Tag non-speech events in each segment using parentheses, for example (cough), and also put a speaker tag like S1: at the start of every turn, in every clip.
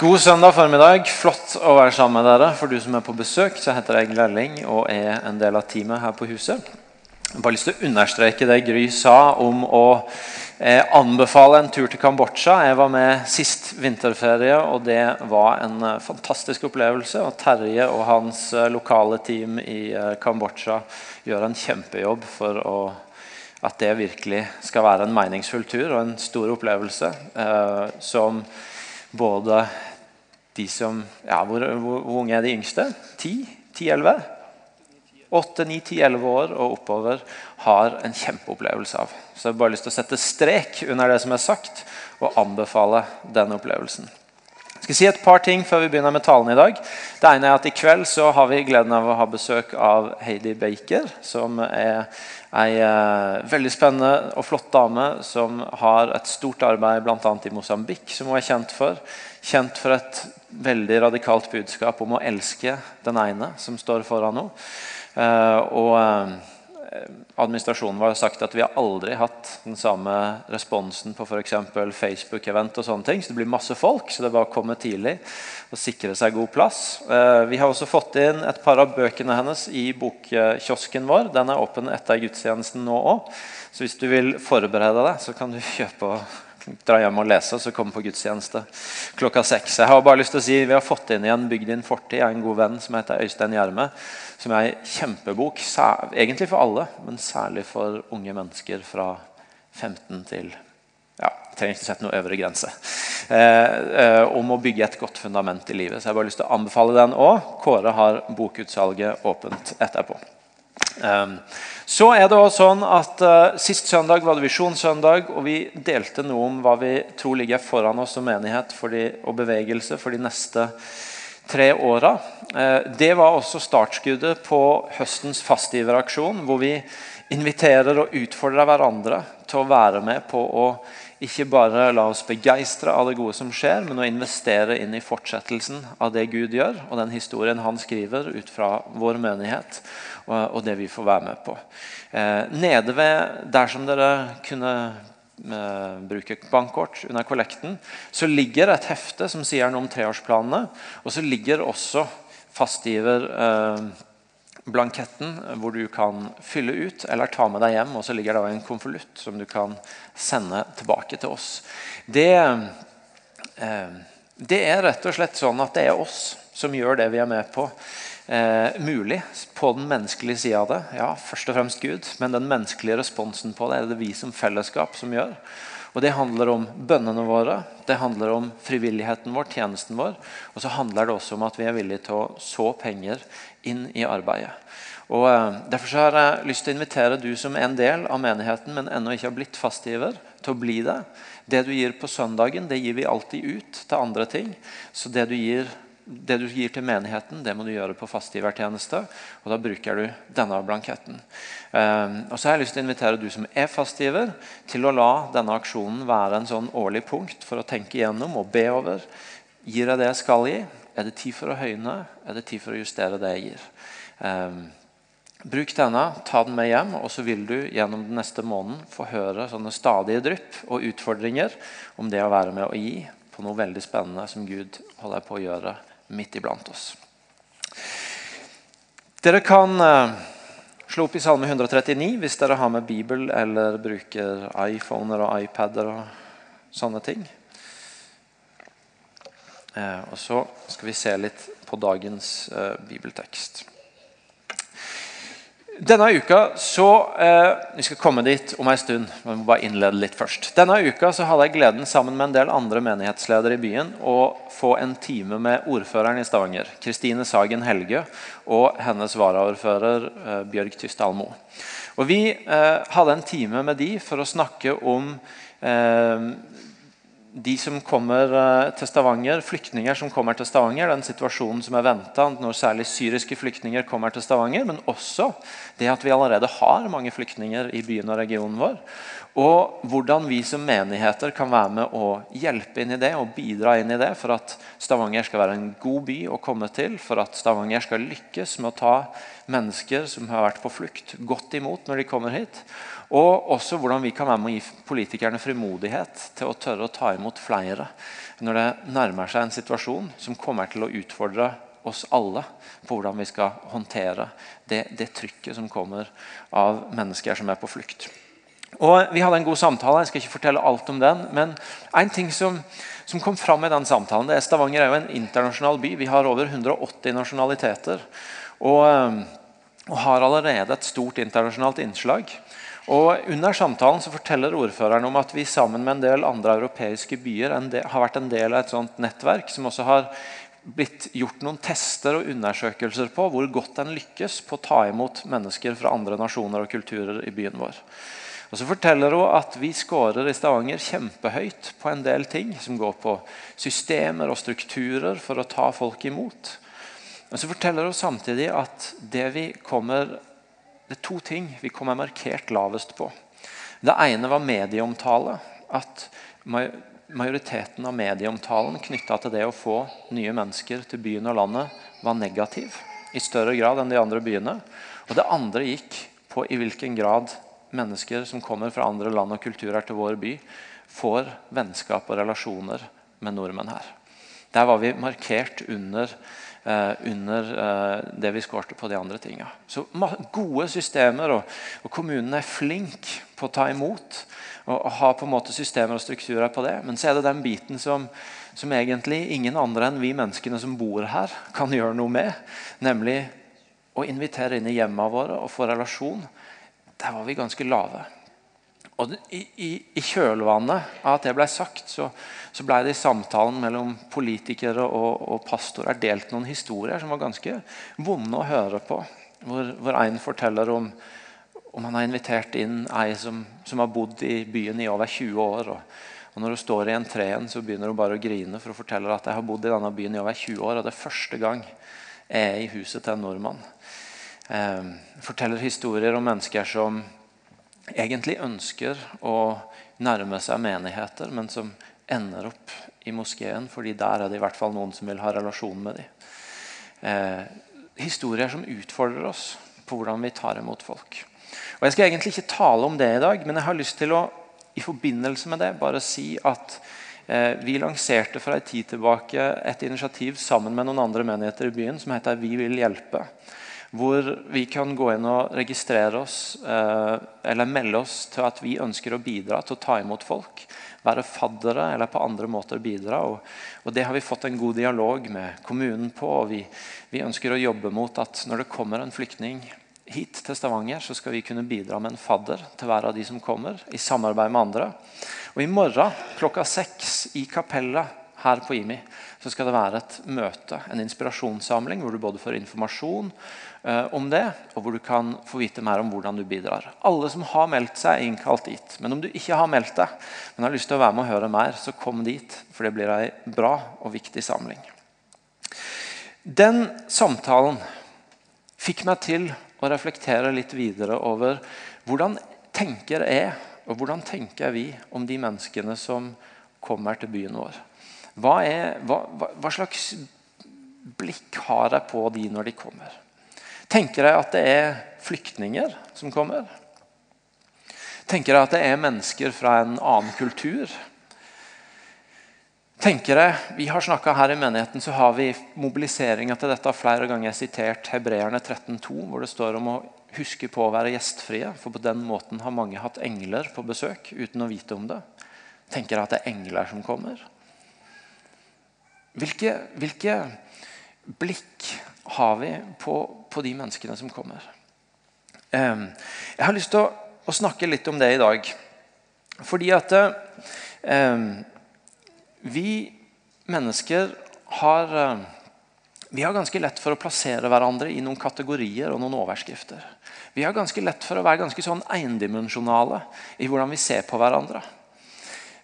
S1: God søndag formiddag. Flott å være sammen med dere. For du som er på besøk, så heter jeg Lelling og er en del av teamet her på huset. Jeg bare lyst til å understreke det Gry sa om å eh, anbefale en tur til Kambodsja. Jeg var med sist vinterferie, og det var en eh, fantastisk opplevelse. Og Terje og hans eh, lokale team i eh, Kambodsja gjør en kjempejobb for å, at det virkelig skal være en meningsfull tur og en stor opplevelse. eh, som både de som ja, hvor, hvor, hvor unge er de yngste? 10-11? 8-9-10-11 år og oppover har en kjempeopplevelse av. Så jeg har bare lyst til å sette strek under det som er sagt, og anbefale den opplevelsen. Jeg skal si et par ting før vi begynner med talen i dag. Det ene er at I kveld så har vi gleden av å ha besøk av Heidi Baker, som er ei eh, veldig spennende og flott dame som har et stort arbeid bl.a. i Mosambik, som hun er kjent for. Kjent for et veldig radikalt budskap om å elske den ene som står foran henne. Eh, og administrasjonen administrasjonen har sagt at vi har aldri hatt den samme responsen på f.eks. Facebook-event. og sånne ting, Så det blir masse folk, så det er bare å komme tidlig og sikre seg god plass. Eh, vi har også fått inn et par av bøkene hennes i bokkiosken vår. Den er åpen etter gudstjenesten nå òg. Så hvis du vil forberede deg, så kan du (laughs) kjøpe og dra hjem og lese og så komme på gudstjeneste klokka seks. Jeg har bare lyst til å si Vi har fått inn igjen 'Bygd din fortid' av en god venn som heter Øystein Gjerme. Som er en kjempebok, egentlig for alle, men særlig for unge mennesker fra 15 til ja, trenger ikke sette noe øvre grense. Eh, eh, om å bygge et godt fundament i livet. Så jeg har bare lyst til å anbefale den òg. Kåre har bokutsalget åpent etterpå. Um, så er det også sånn at uh, Sist søndag var det Visjonssøndag, og vi delte noe om hva vi tror ligger foran oss som menighet de, og bevegelse for de neste tre åra. Uh, det var også startskuddet på høstens fastgiveraksjon, hvor vi inviterer og utfordrer hverandre til å være med på å ikke bare la oss begeistre av det gode som skjer, men å investere inn i fortsettelsen av det Gud gjør, og den historien han skriver ut fra vår menighet, og, det vi får være med på. Eh, nede ved, dersom dere kunne eh, bruke bankkort under kollekten, så ligger et hefte som sier noe om treårsplanene, og så ligger også fastgiver eh, blanketten hvor du kan fylle ut eller ta med deg hjem. Og så ligger det en konvolutt som du kan sende tilbake til oss. Det, eh, det, er rett og slett sånn at det er oss som gjør det vi er med på. Eh, mulig på den menneskelige sida av det. Ja, først og fremst Gud. Men den menneskelige responsen på det er det vi som fellesskap som gjør. Og Det handler om bønnene våre, det handler om frivilligheten vår, tjenesten vår. Og så handler det også om at vi er villige til å så penger inn i arbeidet. Og derfor Derfor har jeg lyst til å invitere du som en del av menigheten, men ennå ikke har blitt fastgiver, til å bli det. Det du gir på søndagen, det gir vi alltid ut til andre ting. Så det du gir, det du gir til menigheten, det må du gjøre på fastgivertjeneste. Og da bruker du denne blanketten. Um, og så har jeg lyst til å invitere du som er fastgiver, til å la denne aksjonen være en sånn årlig punkt for å tenke igjennom og be over. Gir jeg det jeg skal gi? Er det tid for å høyne? Er det tid for å justere det jeg gir? Um, bruk denne, ta den med hjem, og så vil du gjennom den neste måneden få høre sånne stadige drypp og utfordringer om det å være med å gi på noe veldig spennende som Gud holder på å gjøre midt iblant oss. Dere kan uh, slå opp i Salme 139 hvis dere har med Bibel eller bruker iPhoner og iPader og sånne ting. Eh, og så skal vi se litt på dagens eh, bibeltekst. Denne uka så, eh, Vi skal komme dit om ei stund. Vi må bare innlede litt først. Denne uka så hadde jeg gleden sammen med en del andre menighetsledere i byen å få en time med ordføreren i Stavanger, Kristine Sagen Helge, og hennes varaordfører eh, Bjørg Tyst Almo. Og Vi eh, hadde en time med de for å snakke om eh, de som kommer eh, til Stavanger, flyktninger som kommer til Stavanger, den situasjonen som er venta når særlig syriske flyktninger kommer til Stavanger, men også det at vi allerede har mange flyktninger i byen og regionen vår. Og hvordan vi som menigheter kan være med å hjelpe inn i det og bidra inn i det for at Stavanger skal være en god by å komme til, for at Stavanger skal lykkes med å ta mennesker som har vært på flukt, godt imot når de kommer hit. Og også hvordan vi kan være med å gi politikerne frimodighet til å tørre å ta imot flere når det nærmer seg en situasjon som kommer til å utfordre oss alle på hvordan vi skal håndtere det, det trykket som kommer av mennesker som er på flukt. Og Vi hadde en god samtale. Jeg skal ikke fortelle alt om den. Men en ting som, som kom fram i den samtalen, det er Stavanger er jo en internasjonal by. Vi har over 180 nasjonaliteter. Og, og har allerede et stort internasjonalt innslag. Og Under samtalen så forteller ordføreren om at vi sammen med en del andre europeiske byer del, har vært en del av et sånt nettverk som også har blitt gjort noen tester og undersøkelser på hvor godt en lykkes på å ta imot mennesker fra andre nasjoner og kulturer i byen vår. Og så forteller hun at vi scorer i Stavanger kjempehøyt på en del ting som går på systemer og strukturer for å ta folk imot. Men så forteller hun samtidig at det kommer det er to ting vi kommer markert lavest på. Det ene var medieomtale. At majoriteten av medieomtalen knytta til det å få nye mennesker til byen og landet, var negativ i større grad enn de andre byene. Og det andre gikk på i hvilken grad mennesker som kommer fra andre land og kulturer til vår by, får vennskap og relasjoner med nordmenn her. Der var vi markert under eh, under eh, det vi skårte på de andre tinga. Så gode systemer, og, og kommunene er flink på å ta imot. Og, og ha på en måte systemer og strukturer på det. Men så er det den biten som, som egentlig ingen andre enn vi menneskene som bor her, kan gjøre noe med. Nemlig å invitere inn i hjemmene våre og få relasjon. Der var vi ganske lave. Og i, i, i, kjølvannet av at det ble sagt, så, så ble det i samtalen mellom politikere og, og, pastorer delt noen historier som var ganske vonde å høre på. Hvor, hvor en forteller om, om han har invitert inn ei som, som, har bodd i byen i over 20 år. Og, og Når hun står i entreen, så begynner hun bare å grine for å fortelle at jeg har bodd i denne byen i over 20 år, og det er første gang jeg er i huset til en nordmann. Eh, forteller historier om mennesker som egentlig ønsker å nærme seg menigheter, men som ender opp i moskeen, fordi der er det i hvert fall noen som vil ha relasjon med dem. Eh, historier som utfordrer oss på hvordan vi tar imot folk. Og Jeg skal egentlig ikke tale om det i dag, men jeg har lyst til å i forbindelse med det bare si at eh, vi lanserte for en tid tilbake et initiativ sammen med noen andre menigheter i byen som heter Vi vil hjelpe hvor vi kan gå inn og registrere oss eh, eller melde oss til at vi ønsker å bidra til å ta imot folk. Være faddere eller på andre måter bidra. Og, og Det har vi fått en god dialog med kommunen på. og vi, vi, ønsker å jobbe mot at når det kommer en flyktning hit til Stavanger, så skal vi kunne bidra med en fadder til hver av de som kommer, i samarbeid med andre. Og I morgen klokka seks i kapellet her på IMI så skal det være et møte, en inspirasjonssamling, hvor du både får informasjon om det, og hvor du kan få vite mer om hvordan du bidrar. Alle som har meldt seg, er innkalt dit. Men om du ikke har meldt deg, men har lyst til å være med og høre mer, så kom dit. For det blir ei bra og viktig samling. Den samtalen fikk meg til å reflektere litt videre over hvordan tenker jeg og hvordan tenker vi om de menneskene som kommer til byen vår. Hva, er, hva, hva, slags blikk har jeg på de når de kommer? Tenker jeg at det er flyktninger som kommer? Tenker jeg at det er mennesker fra en annen kultur? Tenker jeg, Vi har her i menigheten så har vi mobiliseringa til dette flere ganger sitert Hebreerne 13,2, hvor det står om å huske på å være gjestfrie. For på den måten har mange hatt engler på besøk uten å vite om det. Tenker jeg at det er engler som kommer? Hvilke, hvilke blikk har vi på, på, de menneskene som kommer? Jeg har lyst til å, å, snakke litt om det i dag. Fordi at vi mennesker har vi har ganske lett for å plassere hverandre i noen kategorier og noen overskrifter. Vi har ganske lett for å være ganske sånn endimensjonale i hvordan vi ser på hverandre.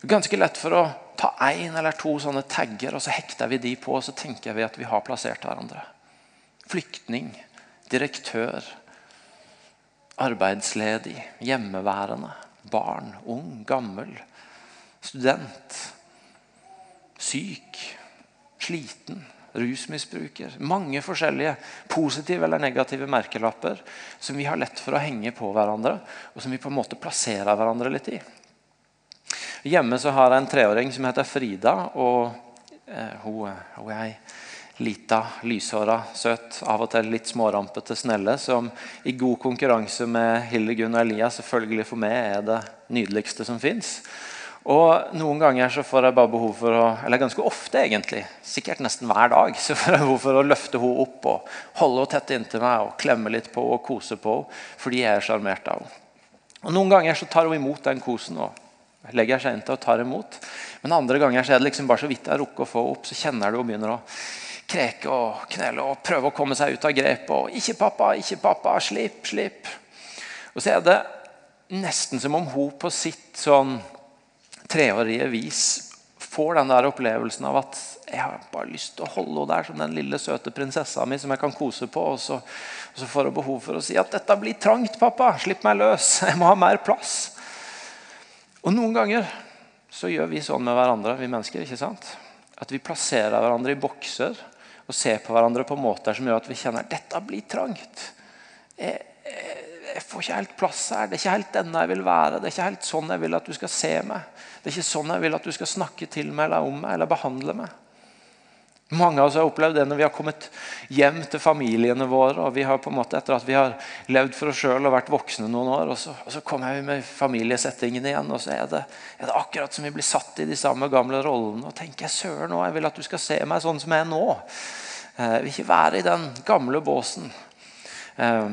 S1: Ganske lett for å ta én eller to sånne tagger og så hekter vi de på, og så tenker vi at vi har plassert hverandre. Flyktning, direktør, arbeidsledig, hjemmeværende. barn, ung, gammel, student, syk, sliten, rusmisbruker. Mange forskjellige positive eller negative merkelapper som vi har lett for å henge på hverandre, og som vi på en måte plasserer hverandre litt i. Hjemme så har jeg en treåring som heter Frida. og eh, hun, hun ei lita, lyshåra, søt, av og til litt smårampete snelle, som i god konkurranse med Hildegunn og Elias selvfølgelig for meg er det nydeligste som fins. Og Noen ganger så får jeg bare behov for å eller ganske ofte egentlig, sikkert nesten hver dag, så får jeg behov for å løfte henne opp og holde henne tett inntil meg og klemme litt på og kose på henne fordi jeg er sjarmert av henne. Og Noen ganger så tar hun imot den kosen og legger seg inntil og tar imot. Men andre ganger så er det liksom bare så vidt jeg rukker å få opp, så kjenner du hun begynner å kreke og knele og prøve å komme seg ut av grepet. Og 'Ikke pappa, ikke pappa, slipp, slipp'. Og så er det nesten som om hun på sitt sånn treårige vis får den der opplevelsen av at jeg har bare lyst til å holde henne der som den lille, søte prinsessa mi som jeg kan kose på. Og så, og så får hun behov for å si at 'dette blir trangt, pappa. Slipp meg løs. (laughs) Jeg må ha mer plass'. Og noen ganger så gjør vi sånn med hverandre, vi mennesker. ikke sant? At vi plasserer hverandre i bokser og ser på hverandre på måter som gjør at vi kjenner at dette blir trangt. Jeg, jeg, jeg, får ikke helt plass her. Det er ikke helt denne jeg vil være. Det er ikke helt sånn jeg vil at du skal se meg. Det er ikke sånn jeg vil at du skal snakke til meg eller om meg eller behandle meg. Mange av oss har opplevd det når vi har kommet hjem til familiene våre. og vi har på en måte Etter at vi har levd for oss sjøl og vært voksne noen år, og så, og så kommer vi med familiesettingen igjen. og så er det, er det, akkurat som vi blir satt i de samme gamle rollene. og tenker jeg søren nå, jeg vil at du skal se meg sånn som jeg er nå. Eh, jeg vil ikke være i den gamle båsen. Eh,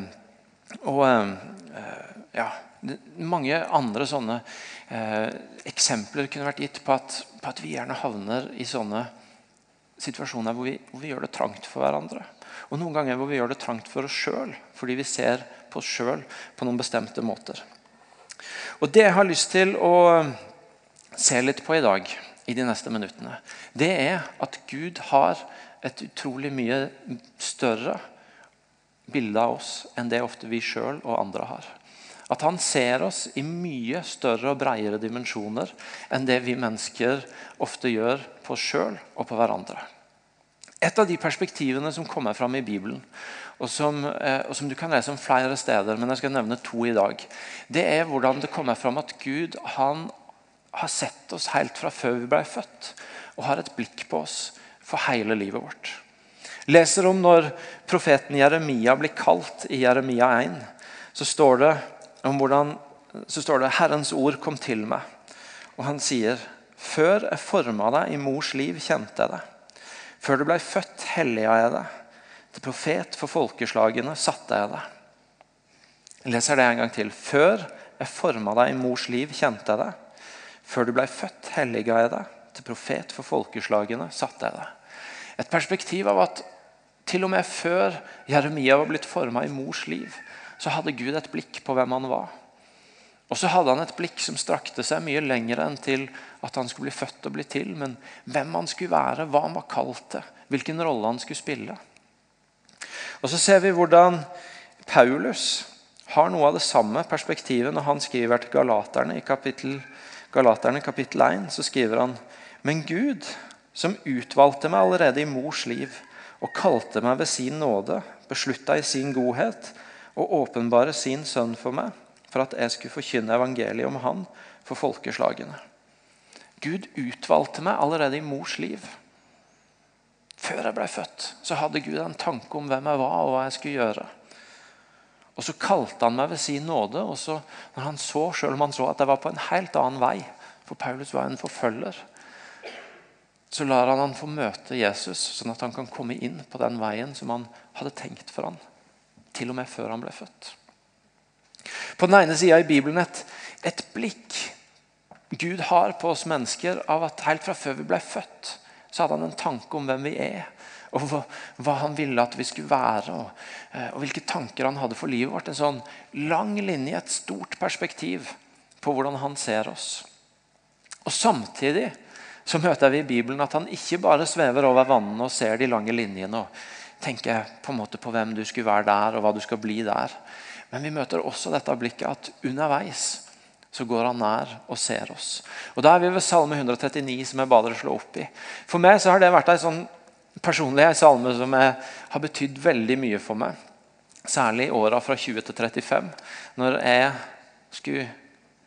S1: og eh, ja, mange andre sånne eksempler kunne vært gitt på at, på at vi gjerne havner i sånne situasjoner hvor vi, hvor vi, gjør det trangt for hverandre. Og noen ganger hvor vi gjør det trangt for oss sjøl fordi vi ser på oss sjøl på noen bestemte måter. Og Det jeg har lyst til å se litt på i dag, i de neste minuttene, det er at Gud har et utrolig mye større bilde av oss enn det ofte vi sjøl og andre har. At han ser oss i mye større og bredere dimensjoner enn det vi mennesker ofte gjør på oss sjøl og på hverandre. Et av de perspektivene som kommer fram i Bibelen, og som, eh, og som, du kan lese om flere steder, men jeg skal nevne to i dag, det er hvordan det kommer fram at Gud han har sett oss helt fra før vi ble født, og har et blikk på oss for hele livet vårt. Leser om når profeten Jeremia blir kalt i Jeremia 1, så står det om hvordan så står det Herrens ord kom til meg. Og han sier, før jeg forma deg i mors liv, kjente jeg deg. Før du blei født, helliga jeg deg. Til profet for folkeslagene satte jeg deg. Jeg leser det en gang til. Før jeg forma deg i mors liv, kjente jeg deg. Før du blei født, helliga jeg deg. Til profet for folkeslagene satte jeg deg. Et perspektiv av at til og med før Jeremia var blitt forma i mors liv, så hadde Gud et blikk på hvem han var. Og så hadde han et blikk som strakte seg mye lenger enn til at han skulle bli født og bli til, men hvem han skulle være, hva han var kalt til, hvilken rolle han skulle spille. Og Så ser vi hvordan Paulus har noe av det samme perspektivet når han skriver til Galaterne i kapittel, Galaterne kapittel 1. Så skriver han Men Gud, som utvalgte meg allerede i mors liv og kalte meg ved sin nåde, beslutta i sin godhet og åpenbare sin sønn for meg, for at jeg skulle forkynne evangeliet om han for folkeslagene. Gud utvalgte meg allerede i mors liv. Før jeg ble født, så hadde Gud en tanke om hvem jeg var og hva jeg skulle gjøre. Og Så kalte han meg ved sin nåde. og så, når han så, Selv om han så at jeg var på en helt annen vei, for Paulus var en forfølger, så lar han han få møte Jesus, sånn at han kan komme inn på den veien som han hadde tenkt for han til og med før han ble født. På den ene sida i Bibelen et, et blikk Gud har på oss mennesker av at helt fra før vi ble født, så hadde han en tanke om hvem vi er. Og hva, han ville at vi skulle være, og, eh, og, hvilke tanker han hadde for livet vårt. En sånn lang linje, et stort perspektiv på hvordan han ser oss. Og Samtidig så møter vi i Bibelen at han ikke bare svever over vannene og ser de lange linjene. og tenke på på hvem du skulle være der, og hva du skal bli der. Men vi møter også dette blikket at underveis så går han nær og ser oss. Og Da er vi ved Salme 139, som jeg ba dere slå opp i. For meg så har det vært en sånn personlig salme som har betydd veldig mye for meg. Særlig i åra fra 20 til 35, når jeg skulle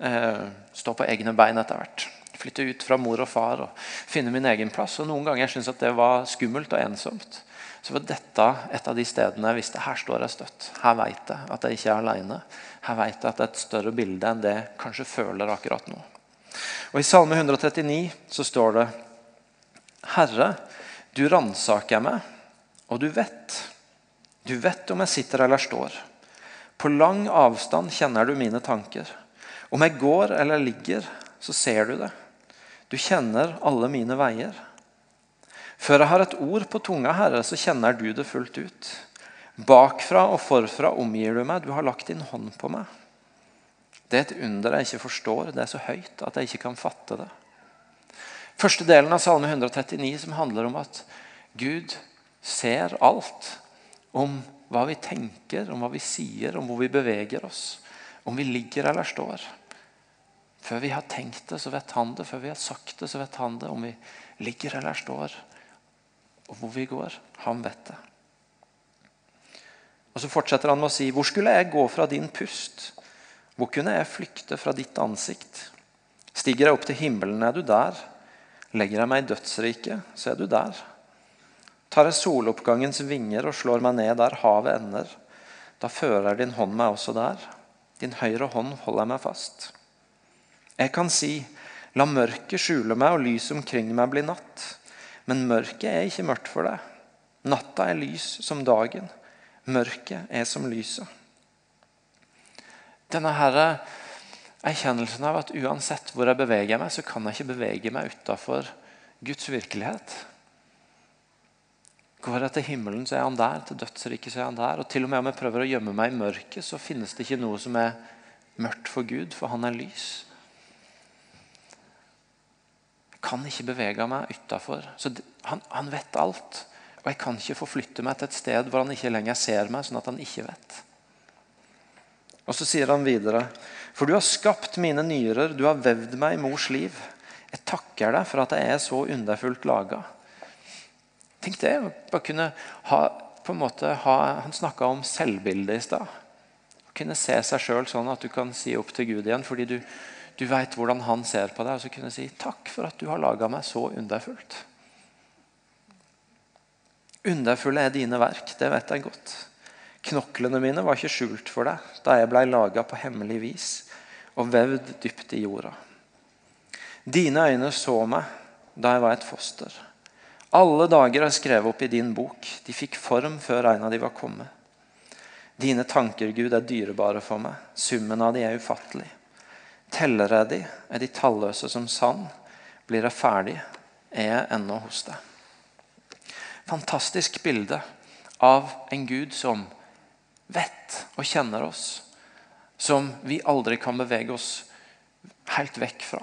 S1: eh, stå på egne bein etter hvert. Flytte ut fra mor og far og finne min egen plass. Og Noen ganger syntes jeg at det var skummelt og ensomt. Så var dette et av de stedene jeg visste her står jeg støtt. Her vet jeg at jeg ikke er alene. Her vet jeg at det er et større bilde enn det jeg kanskje føler akkurat nå. Og I Salme 139 så står det Herre, du ransaker meg, og du vet. Du vet om jeg sitter eller står. På lang avstand kjenner du mine tanker. Om jeg går eller ligger, så ser du det. Du kjenner alle mine veier. Før jeg har et ord på tunga, Herre, så kjenner du det fullt ut. Bakfra og forfra omgir du meg, du har lagt din hånd på meg. Det er et under jeg ikke forstår, det er så høyt at jeg ikke kan fatte det. Første delen av Salme 139 som handler om at Gud ser alt. Om hva vi tenker, om hva vi sier, om hvor vi beveger oss. Om vi ligger eller står. Før vi har tenkt det, så vet han det. Før vi har sagt det, så vet han det. Om vi ligger eller står og hvor vi går. Han vet det. Og Så fortsetter han med å si, hvor skulle jeg gå fra din pust? Hvor kunne jeg flykte fra ditt ansikt? Stiger jeg opp til himmelen, er du der. Legger jeg meg i dødsriket, så er du der. Tar jeg soloppgangens vinger og slår meg ned der havet ender, da fører din hånd meg også der. Din høyre hånd holder meg fast. Jeg kan si, la mørket skjule meg og lyset omkring meg bli natt. Men mørket er ikke mørkt for deg. Natta er lys som dagen. Mørket er som lyset. Denne her erkjennelsen av at uansett hvor jeg beveger meg, så kan jeg ikke bevege meg utafor Guds virkelighet. Går jeg til himmelen, så er han der. Til dødsriket, så er han der. Og til og med om jeg prøver å gjemme meg i mørket, så finnes det ikke noe som er mørkt for Gud, for han er lys kan ikke bevege meg utafor. Han, han, vet alt. Og jeg kan ikke forflytte meg til et sted hvor han ikke lenger ser meg, sånn at han ikke vet. Og Så sier han videre.: For du har skapt mine nyrer, du har vevd meg i mors liv. Jeg takker deg for at jeg er så underfullt laga. Tenk det. bare kunne ha, på en måte ha, Han snakka om selvbildet i stad. Kunne se seg sjøl sånn at du kan si opp til Gud igjen fordi du, du vet hvordan han ser på deg, og så kunne si takk for at du har laga meg så underfullt. Underfulle er dine verk, det vet jeg godt. Knoklene mine var ikke skjult for deg da jeg blei laga på hemmelig vis og vevd dypt i jorda. Dine øyne så meg da jeg var et foster. Alle dager er skrevet opp i din bok. De fikk form før en av de var kommet. Dine tanker, Gud, er dyrebare for meg. Summen av de er ufattelig. Teller jeg de, er de talløse som sand. Blir jeg ferdig, er jeg ennå hos deg. Fantastisk bilde av en Gud som vet og kjenner oss. Som vi aldri kan bevege oss helt vekk fra.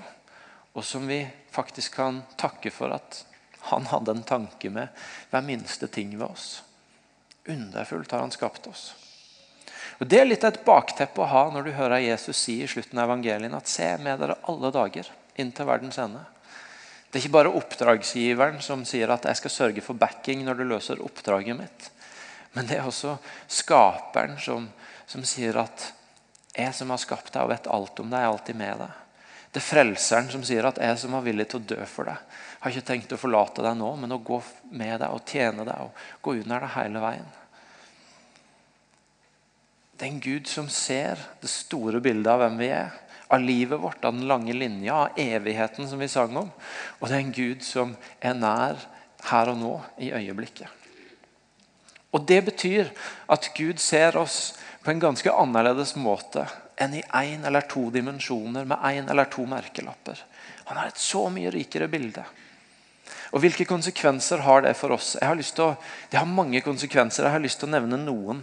S1: Og som vi faktisk kan takke for at han hadde en tanke med hver minste ting ved oss. Underfullt har han skapt oss. Og Det er litt et bakteppe å ha når du hører Jesus si i slutten av evangelien at se med dere alle dager inntil verdens ende. Det er ikke bare oppdragsgiveren som sier at jeg skal sørge for backing når du løser oppdraget mitt. Men det er også skaperen som, som sier at jeg som har skapt deg og vet alt om deg, er alltid med deg. Det er frelseren som sier at jeg som var villig til å dø for deg, har ikke tenkt å forlate deg nå, men å gå med deg og tjene deg og gå under deg hele veien. Det er en Gud som ser det store bildet av hvem vi er. Av livet vårt, av den lange linja, av evigheten som vi sang om. Og det er en Gud som er nær her og nå, i øyeblikket. Og Det betyr at Gud ser oss på en ganske annerledes måte enn i én eller to dimensjoner med én eller to merkelapper. Han har et så mye rikere bilde. Og Hvilke konsekvenser har det for oss? Har å, det har mange konsekvenser. Jeg har lyst til å nevne noen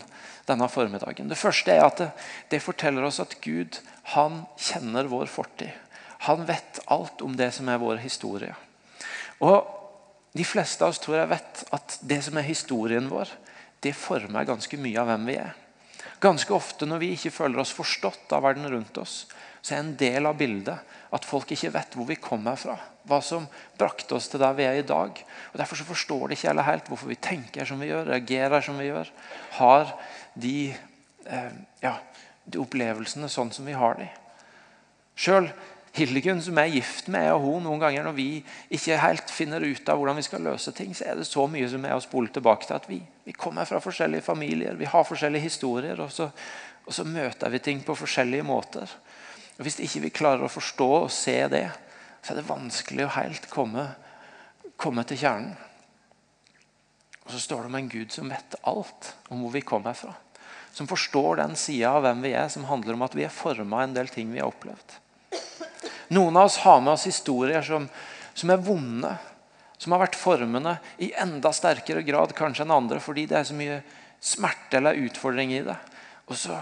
S1: denne formiddagen. Det første er at det, det forteller oss at Gud han kjenner vår fortid. Han vet alt om det som er vår historie. Og De fleste av oss tror jeg vet at det som er historien vår, det former ganske mye av hvem vi er. Ganske ofte når vi ikke føler oss forstått av verden rundt oss, så er en del av bildet at folk ikke vet hvor vi kommer fra. Hva som brakte oss til der vi er i dag. Og Derfor så forstår de ikke heller helt hvorfor vi tenker som vi gjør, reagerer som vi gjør. Har de, eh, ja, de opplevelsene sånn som vi har de. Selv Hildegunn, som er gift med, og hun noen ganger når vi ikke helt finner ut av hvordan vi skal løse ting, så er det så mye som er å spole tilbake til at vi, vi kommer fra forskjellige familier, vi har forskjellige historier, og så, og så møter vi ting på forskjellige måter. Og Hvis ikke vi klarer å forstå og se det, så er det vanskelig å helt komme, komme til kjernen. Og Så står det om en Gud som vet alt om hvor vi kommer fra. Som forstår den sida av hvem vi er, som handler om at vi er forma en del ting vi har opplevd. Noen av oss har med oss historier som, som er vonde. Som har vært formende i enda sterkere grad kanskje enn andre fordi det er så mye smerte eller utfordring i det. Og så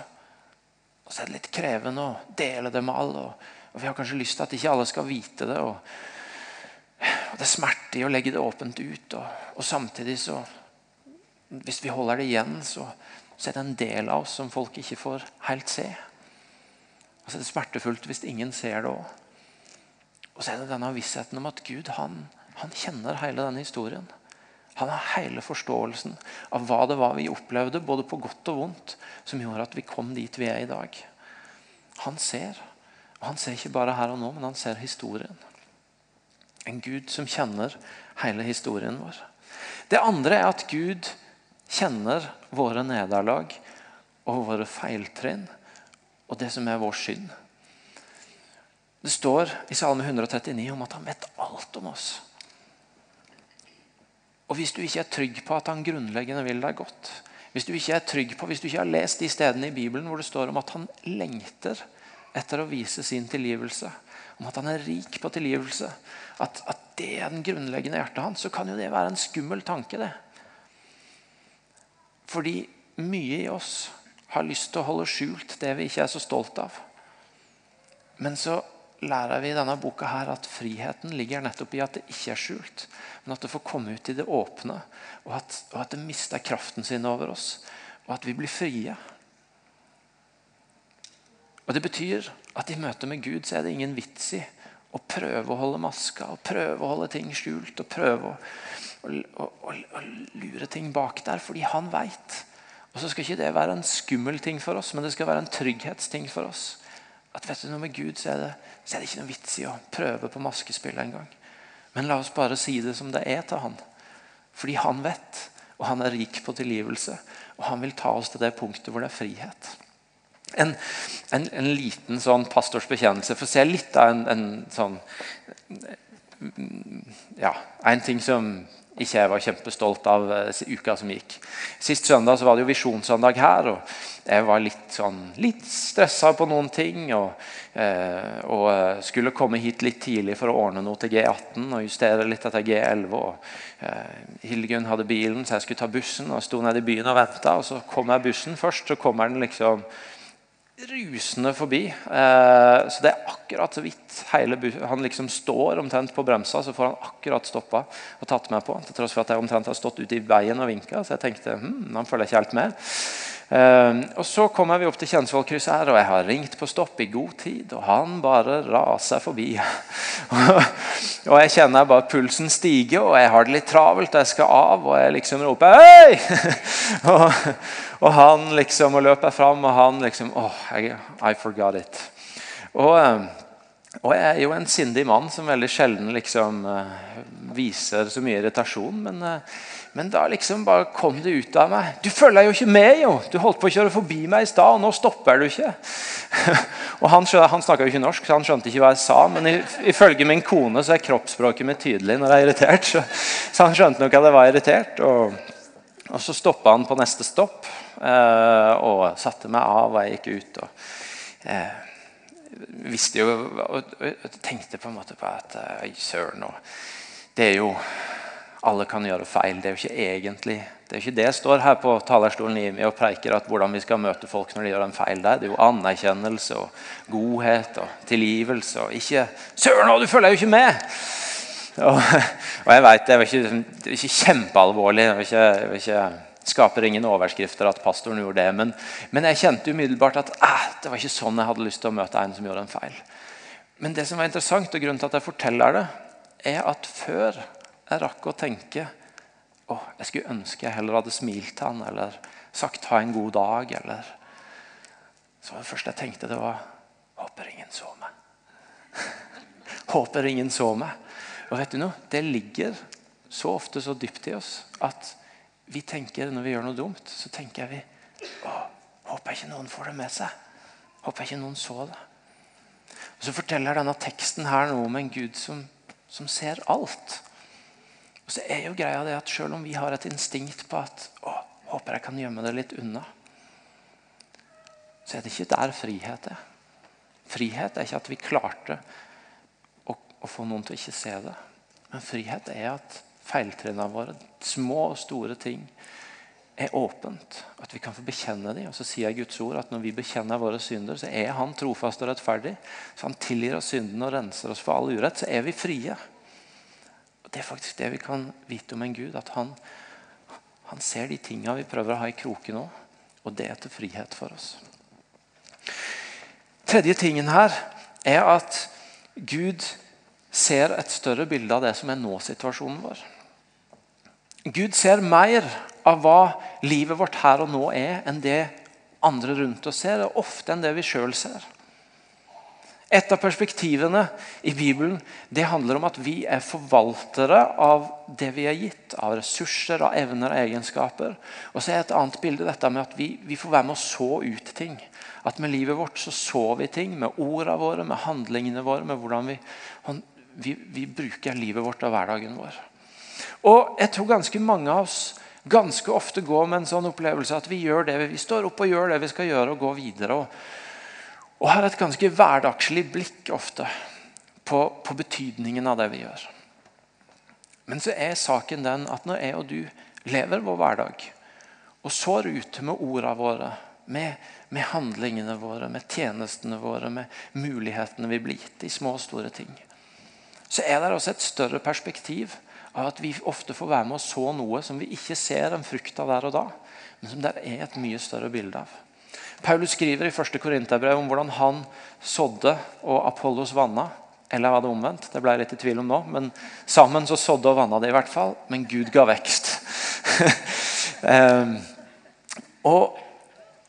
S1: og så er det litt krevende å dele det med alle. Og, og vi har kanskje lyst til at ikke alle skal vite det. Og, og det smerter i å legge det åpent ut. Og, samtidig så Hvis vi holder det igjen, så, så, er det en del av oss som folk ikke får helt se. Og så er det smertefullt hvis ingen ser det òg. Og så er det denne vissheten om at Gud han, han kjenner hele denne historien. Han har hele forståelsen av hva det var vi opplevde, både på godt og vondt, som gjorde at vi kom dit vi er i dag. Han ser. Og han ser ikke bare her og nå, men han ser historien. En Gud som kjenner hele historien vår. Det andre er at Gud kjenner våre nederlag og våre feiltrinn og det som er vår synd. Det står i Salme 139 om at han vet alt om oss. Og Hvis du ikke er trygg på at han grunnleggende vil deg godt, hvis du ikke er trygg på, hvis du ikke har lest de stedene i Bibelen hvor det står om at han lengter etter å vise sin tilgivelse, om at han er rik på tilgivelse, at, at det er den grunnleggende hjertet hans, så kan jo det være en skummel tanke. det. Fordi mye i oss har lyst til å holde skjult det vi ikke er så stolt av. Men så lærer vi i denne boka her at friheten ligger nettopp i at det ikke er skjult, men at det får komme ut i det åpne, og at, og at det mister kraften sin over oss, og at vi blir frie. Og Det betyr at i møte med Gud så er det ingen vits i å prøve å holde maska og prøve å holde ting skjult og prøve å, å, å, å lure ting bak der, fordi han veit. Og så skal ikke det være en skummel ting for oss, men det skal være en trygghetsting for oss at vet du noe med Gud så er, det, så er det ikke noe vits i å prøve på maskespill engang. Men la oss bare si det som det er til han. Fordi han vet, og han er rik på tilgivelse. Og han vil ta oss til det punktet hvor det er frihet. En, en, en liten sånn pastors bekjennelse. For å se litt av en, en sånn ja, En ting som ikke jeg var kjempestolt av uh, uka som gikk. Sist søndag var det jo visjonssøndag her. og Jeg var litt, sånn, litt stressa på noen ting. Og, uh, og, eh, skulle komme hit litt tidlig for å ordne noe til G18 og justere litt etter G11. og Hildegunn hadde bilen, så jeg skulle ta bussen. og sto nede i byen og venta. Så kom jeg bussen først. Så kommer den liksom rusende forbi. Eh, så det er akkurat så vidt hele Han liksom står omtrent på bremsa, så får han akkurat stoppa og tatt meg på. Til tross for at jeg omtrent har stått ute i veien og vinka. Så jeg tenkte hm, han følger ikke helt med. Uh, og Så kommer vi opp til Kjensvollkrysset her, og jeg har ringt på stopp i god tid. Og han bare raser forbi. (laughs) og jeg kjenner bare pulsen stige, og jeg har det litt travelt. og Jeg skal av, og jeg liksom roper 'hei!' (laughs) og, og, han liksom og løper fram, og han liksom oh, I, forgot it. Og, uh, og jeg er jo en sindig mann som veldig sjelden liksom uh, viser så mye irritasjon. men men da liksom bare kom det ut av meg. 'Du følger jo ikke med, jo! Du holdt på å kjøre forbi meg i stad, og nå stopper du ikke.' (laughs) og Han, han snakka jo ikke norsk, så han skjønte ikke hva jeg sa. Men ifølge min kone så er kroppsspråket mitt tydelig når jeg er irritert. Så, så han skjønte nok at jeg var irritert. Og, og så stoppa han på neste stopp eh, og satte meg av, og jeg gikk ut. og eh, visste jo og, tenkte på en måte på at Øy, søren. Det er jo alle kan gjøre feil. Det er jo ikke egentlig det er ikke det jeg står her på talerstolen i og preiker at hvordan vi skal møte folk når de gjør en feil. der. Det er jo anerkjennelse og godhet og tilgivelse. og ikke 'Søren, du følger jo ikke med!' Og, og jeg vet, Det er ikke, ikke kjempealvorlig. Det ikke, det ikke Skaper ingen overskrifter at pastoren gjorde det. Men, men jeg kjente umiddelbart at eh, det var ikke sånn jeg hadde lyst til å møte en som gjorde en feil. Men det som var interessant, og grunnen til at jeg forteller det, er at før jeg rakk å tenke å, jeg skulle ønske jeg heller hadde smilt til han, eller sagt 'ha en god dag', eller Så det første jeg tenkte, det var 'håper ingen så meg'. (laughs) håper ingen så meg. Og vet du noe? Det ligger så ofte så dypt i oss at vi tenker når vi gjør noe dumt, så tenker vi å, håper ikke noen får det med seg. Håper ikke noen så det. Og Så forteller denne teksten her noe om en Gud som, som ser alt. Og så er jo greia det at Selv om vi har et instinkt på at å, håper jeg kan gjemme det litt unna, så er det ikke der frihet er. Frihet er ikke at vi klarte å, å få noen til å ikke se det. Men frihet er at feiltrinnene våre, små og store ting, er åpent. At vi kan få bekjenne dem. Og så sier Guds ord at når vi bekjenner våre synder, så er Han trofast og rettferdig. Så Han tilgir oss syndene og renser oss for all urett. Så er vi frie. Det er faktisk det vi kan vite om en Gud. At han, han ser de tinga vi prøver å ha i kroken òg. Og det er til frihet for oss. Tredje tingen her er at Gud ser et større bilde av det som er nå-situasjonen vår. Gud ser mer av hva livet vårt her og nå er, enn det andre rundt oss ser, og ofte enn det vi sjøl ser. Et av perspektivene i Bibelen det handler om at vi er forvaltere av det vi er gitt. Av ressurser, av evner og egenskaper. Og så er Et annet bilde dette med at vi, vi får være med å så ut ting. At Med livet vårt så så vi ting. Med ordene våre, med handlingene våre. Med hvordan vi, vi, vi bruker livet vårt og hverdagen vår. Og jeg tror ganske mange av oss ganske ofte går med en sånn opplevelse at vi gjør det vi står opp og gjør det vi skal gjøre, og går videre. og og har et ganske hverdagslig blikk ofte på, på, betydningen av det vi gjør. Men så er saken den at når jeg og du lever vår hverdag og sår ute med ordene våre, med, med, handlingene våre, med tjenestene våre, med mulighetene vi blir gitt i små og store ting, så er det også et større perspektiv av at vi ofte får være med og så noe som vi ikke ser en frukt av der og da, men som det er et mye større bilde av. Paulus skriver i 1. Korinterbrev om hvordan han sådde og Apollos vanna. Eller var det omvendt? Det ble jeg litt i tvil om nå. Men sammen så sådde og vanna det i hvert fall. Men Gud ga vekst. um, (laughs) og,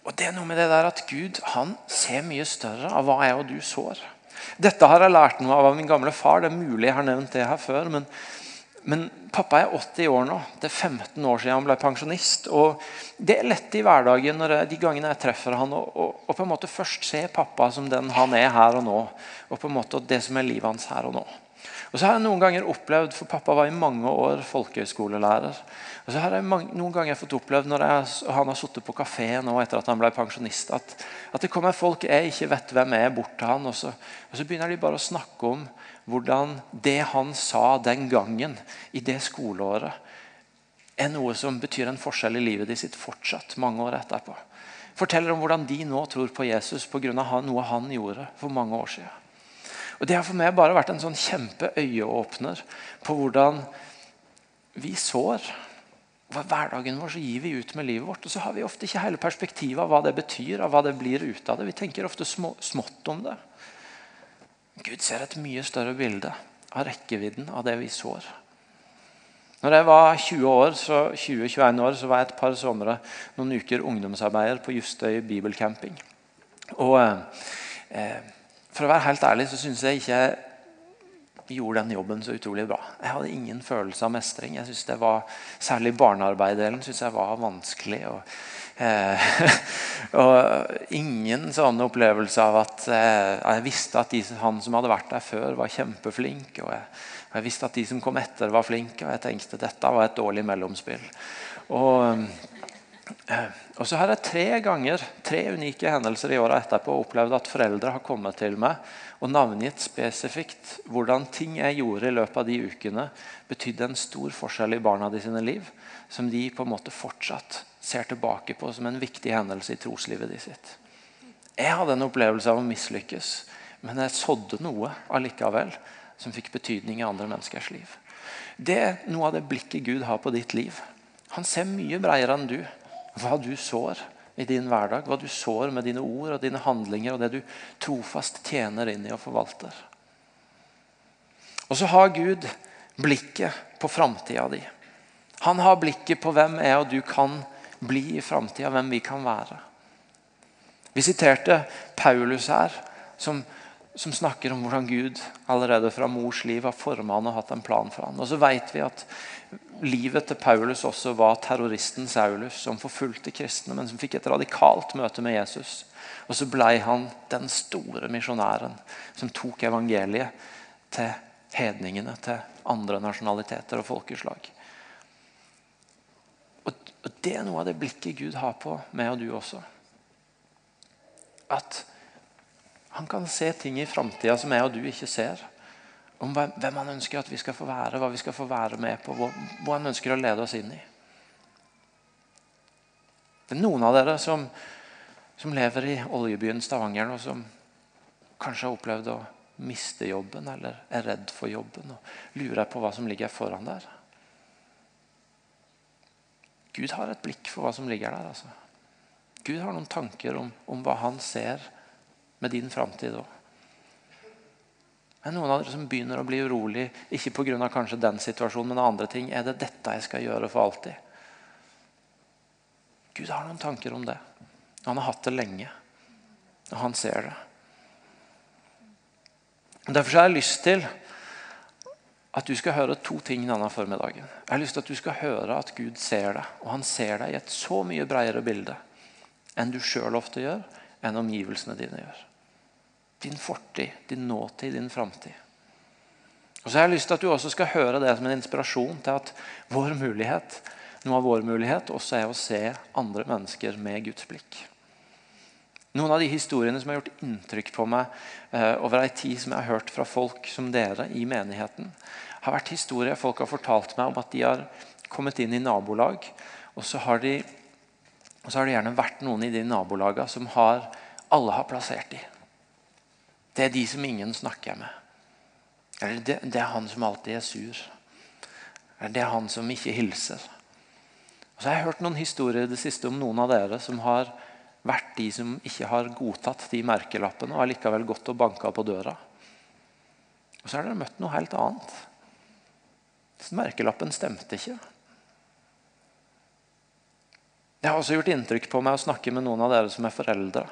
S1: og, det er noe med det der at Gud han ser mye større av hva jeg og du sår. Dette har jeg lært noe av av min gamle far. Det er mulig jeg har nevnt det her før. men men pappa er 80 år nå. Det er 15 år siden han ble pensjonist. og Det er lett i hverdagen når jeg, de gangene jeg treffer han, å på en måte først se pappa som den han er her og nå. Og på en måte det som er livet hans her og nå. Og så har jeg noen ganger opplevd, for Pappa var i mange år folkehøyskolelærer. og så har jeg mange, noen ganger fått opplevd når jeg, han har sittet på kafé nå etter at han ble pensjonist, at, at, det kommer folk jeg ikke vet hvem er, bort til han, og så, og så begynner de bare å snakke om hvordan det han sa den gangen, i det skoleåret, er noe som betyr en forskjell i livet de sitt fortsatt mange år etterpå. Forteller om hvordan de nå tror på Jesus pga. noe han gjorde for mange år siden. Og Det har for meg bare vært en sånn kjempeøyeåpner på hvordan vi sår. Hverdagen vår så gir vi ut med livet vårt, og så har vi ofte ikke hele perspektivet av hva det betyr. av hva det blir ut av det. Vi tenker ofte små, smått om det. Gud ser et mye større bilde av rekkevidden av det vi sår. Når jeg var 20 år, så 20-21 år, så var jeg et par somre noen uker ungdomsarbeider på Justøy bibelcamping. Og eh, For å være helt ærlig så syns jeg ikke jeg gjorde den jobben så utrolig bra. Jeg hadde ingen følelse av mestring. Jeg synes det var, Særlig barnearbeidelen syns jeg var vanskelig. og (laughs) og ingen sånn opplevelse av at eh, jeg visste at de, han som hadde vært der før, var kjempeflink. Og jeg, jeg, visste at de som kom etter, var flinke. Og jeg tenkte dette var et dårlig mellomspill. Og, eh, og så har jeg tre ganger tre unike hendelser i åra etterpå opplevd at foreldre har kommet til meg og navngitt spesifikt hvordan ting jeg gjorde i løpet av de ukene, betydde en stor forskjell i barna de sine liv, som de på en måte fortsatt ser tilbake på som en viktig hendelse i troslivet de sitt. Jeg hadde en opplevelse av å mislykkes, men jeg sådde noe allikevel som fikk betydning i andre menneskers liv. Det er noe av det blikket Gud har på ditt liv. Han ser mye bredere enn du. Hva du sår i din hverdag. Hva du sår med dine ord og dine handlinger og det du trofast tjener inn i og forvalter. Og så har Gud blikket på framtida di. Han har blikket på hvem jeg og du kan bli i framtida, hvem vi kan være. Vi siterte Paulus her, som, som, snakker om hvordan Gud allerede fra mors liv har forma han og hatt en plan for han. Og så vet vi at livet til Paulus også var terroristen Saulus, som forfulgte kristne, men som fikk et radikalt møte med Jesus. Og så ble han den store misjonæren som tok evangeliet til hedningene, til andre nasjonaliteter og folkeslag. Og, Det er noe av det blikket Gud har på meg og du også. At han kan se ting i framtida som jeg og du ikke ser om hvem han ønsker at vi skal få være, hva vi skal få være med på, hva han ønsker å lede oss inn i. Det er noen av dere som, som lever i oljebyen Stavanger, og som kanskje har opplevd å miste jobben eller er redd for jobben og lurer på hva som ligger foran der. Gud har et blikk for hva som ligger der. altså. Gud har noen tanker om, om hva han ser med din framtid òg. Er noen av dere som begynner å bli urolig, ikke pga. kanskje den situasjonen, men andre ting. Er det dette jeg skal gjøre for alltid? Gud har noen tanker om det. Han har hatt det lenge. Og han ser det. Derfor har jeg lyst til at du skal høre to ting denne formiddagen. Jeg har lyst til at du skal høre at Gud ser deg. Og han ser deg i et så mye bredere bilde enn du sjøl ofte gjør, enn omgivelsene dine gjør. Din fortid, din nåtid, din framtid. Og så har jeg lyst til at du også skal høre det som en inspirasjon til at vår mulighet, noe av vår mulighet også er å se andre mennesker med Guds blikk. Noen av de historiene som har gjort inntrykk på meg eh, over ei tid som jeg har hørt fra folk som dere i menigheten, har vært historier folk har fortalt meg om at de har kommet inn i nabolag. Og så har, de, og så har det gjerne vært noen i de nabolagene som har, alle har plassert de. Det er de som ingen snakker med. Eller det, det er han som alltid er sur. Eller det er han som ikke hilser. Og så har jeg hørt noen historier det siste om noen av dere som har vært de som ikke har godtatt de merkelappene og har likevel gått og banka på døra. Og så har dere møtt noe helt annet. Merkelappen stemte ikke. Det har også gjort inntrykk på meg å snakke med noen av dere som er foreldre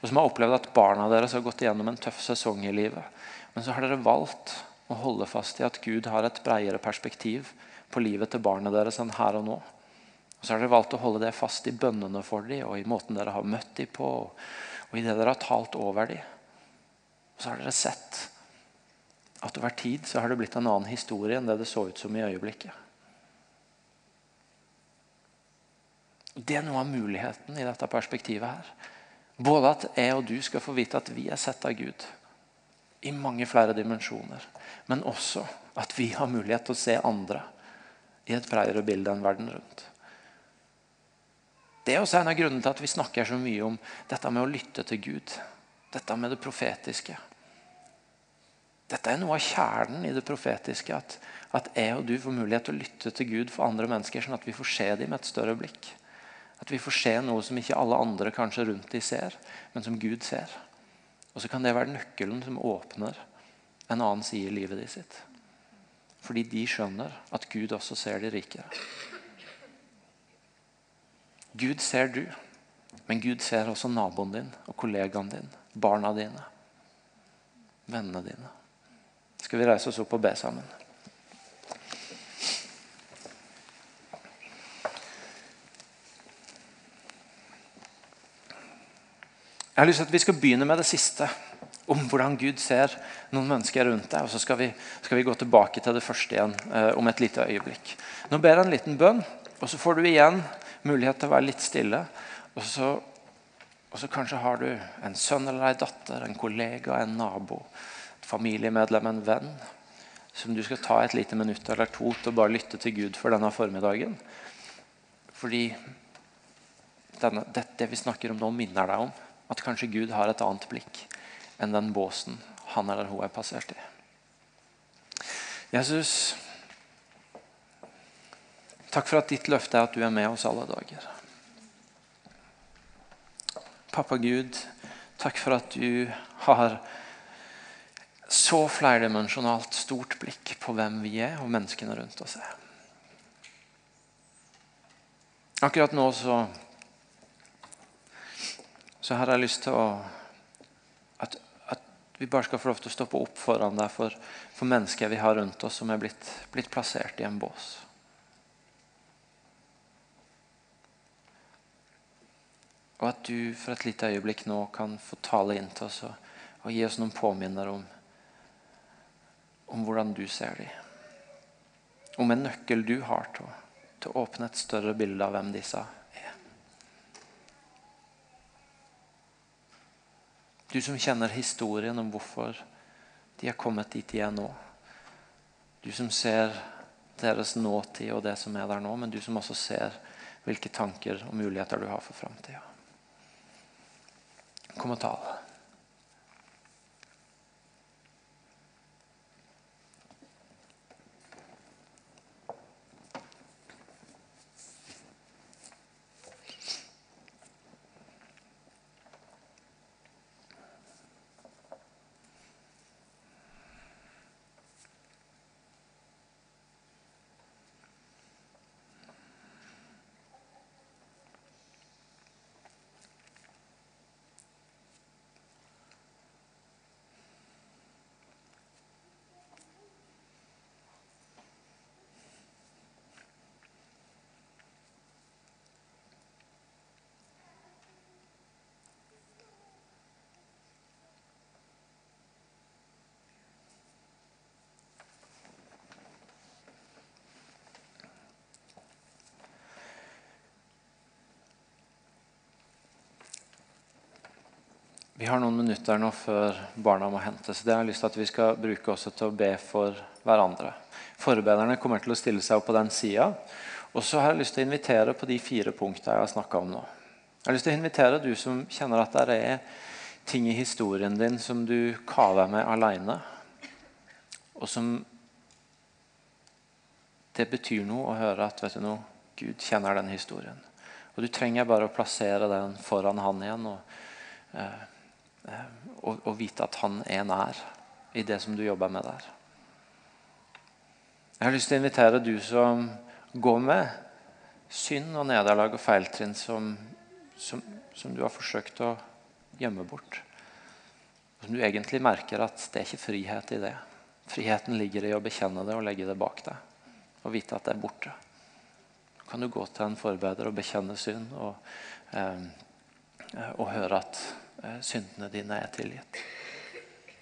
S1: og som har opplevd at barna deres har gått igjennom en tøff sesong i livet. Men så har dere valgt å holde fast i at Gud har et bredere perspektiv på livet til barnet deres enn her og nå. Og så har dere valgt å holde det fast i bønnene for dem og i måten dere har møtt dem på. og i det dere har talt over dem. Og så har dere sett at over tid så har det blitt en annen historie enn det det så ut som i øyeblikket. Det er noe av muligheten i dette perspektivet her. Både at jeg og du skal få vite at vi er sett av Gud i mange flere dimensjoner. Men også at vi har mulighet til å se andre i et bredere bilde enn verden rundt. Det er også en av grunnene til at vi snakker så mye om dette med å lytte til Gud. Dette med det profetiske. Dette er noe av kjernen i det profetiske. At, at jeg og du får mulighet til å lytte til Gud for andre mennesker, sånn at vi får se dem med et større blikk. At vi får se noe som ikke alle andre kanskje rundt de ser, men som Gud ser. Og så kan det være nøkkelen som åpner en annen side i livet de sitt. Fordi de skjønner at Gud også ser de rikere. Gud ser du, men Gud ser også naboen din og kollegaen din, barna dine, vennene dine. Skal vi reise oss opp og be sammen? Jeg har lyst til at Vi skal begynne med det siste, om hvordan Gud ser noen mennesker rundt deg. og Så skal vi, skal vi gå tilbake til det første igjen eh, om et lite øyeblikk. Nå ber jeg en liten bønn, og så får du igjen mulighet til å være litt stille. Og så, og så kanskje har du en sønn eller en datter, en kollega, en nabo, familiemedlem, en venn, som du skal ta et lite minutt eller to til å bare lytte til Gud for denne formiddagen. Fordi denne, det, det vi snakker om nå, minner deg om at kanskje Gud har et annet blikk enn den båsen han eller hun er passert i. Jesus, Takk for at ditt løfte er at du er med oss alle dager. Pappa Gud, takk for at du har så flerdimensjonalt stort blikk på hvem vi er, og menneskene rundt oss er. Akkurat nå så, så har jeg lyst til å at, at, vi bare skal få lov til å stoppe opp foran deg for, for mennesker vi har rundt oss som er blitt, blitt plassert i en bås. Og at du for et lite øyeblikk nå kan få tale inn til oss og, og gi oss noen påminner om, om hvordan du ser dem. Om en nøkkel du har til, til å åpne et større bilde av hvem disse er. Du som kjenner historien om hvorfor de har kommet dit de er nå. Du som ser deres nåtid og det som er der nå, men du som også ser hvilke tanker og muligheter du har for framtida. Kom og tal. Vi har noen minutter nå før barna må hentes. Det har jeg lyst til at vi skal bruke også til å be for hverandre. Forbederne kommer til å stille seg opp på den sida. Og så har jeg lyst til å invitere på de fire punktene jeg har snakka om nå. Jeg har lyst til å invitere du som kjenner at det er ting i historien din som du kaver med aleine, og som Det betyr noe å høre at vet du noe, Gud kjenner den historien. Og Du trenger bare å plassere den foran han igjen. og eh, og, og, vite at han er nær i det som du jobber med der. Jeg har lyst til å invitere du som går med synd og nederlag og feiltrinn som, som, som, du har forsøkt å gjemme bort. Og som du egentlig merker at det er ikke frihet i det. Friheten ligger i å bekjenne det og legge det bak deg. Og vite at det er borte. Så kan du gå til en forbereder og bekjenne synd og, eh, og høre at Eh, syndene dine er tilgitt.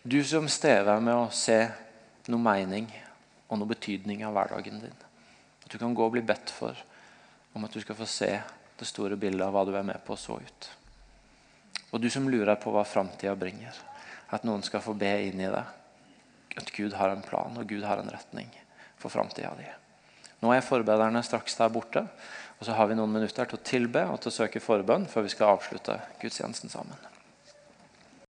S1: Du som strever med å se noe mening og noe betydning av hverdagen din. At du kan gå og bli bedt for om at du skal få se det store bildet av hva du er med på så ut. Og du som lurer på hva framtida bringer. At noen skal få be inn i det. At Gud har en plan og Gud har en retning for framtida di. Nå er forbederne straks der borte. Og så har vi noen minutter til å tilbe og til å søke forbønn før vi skal avslutte gudstjenesten sammen.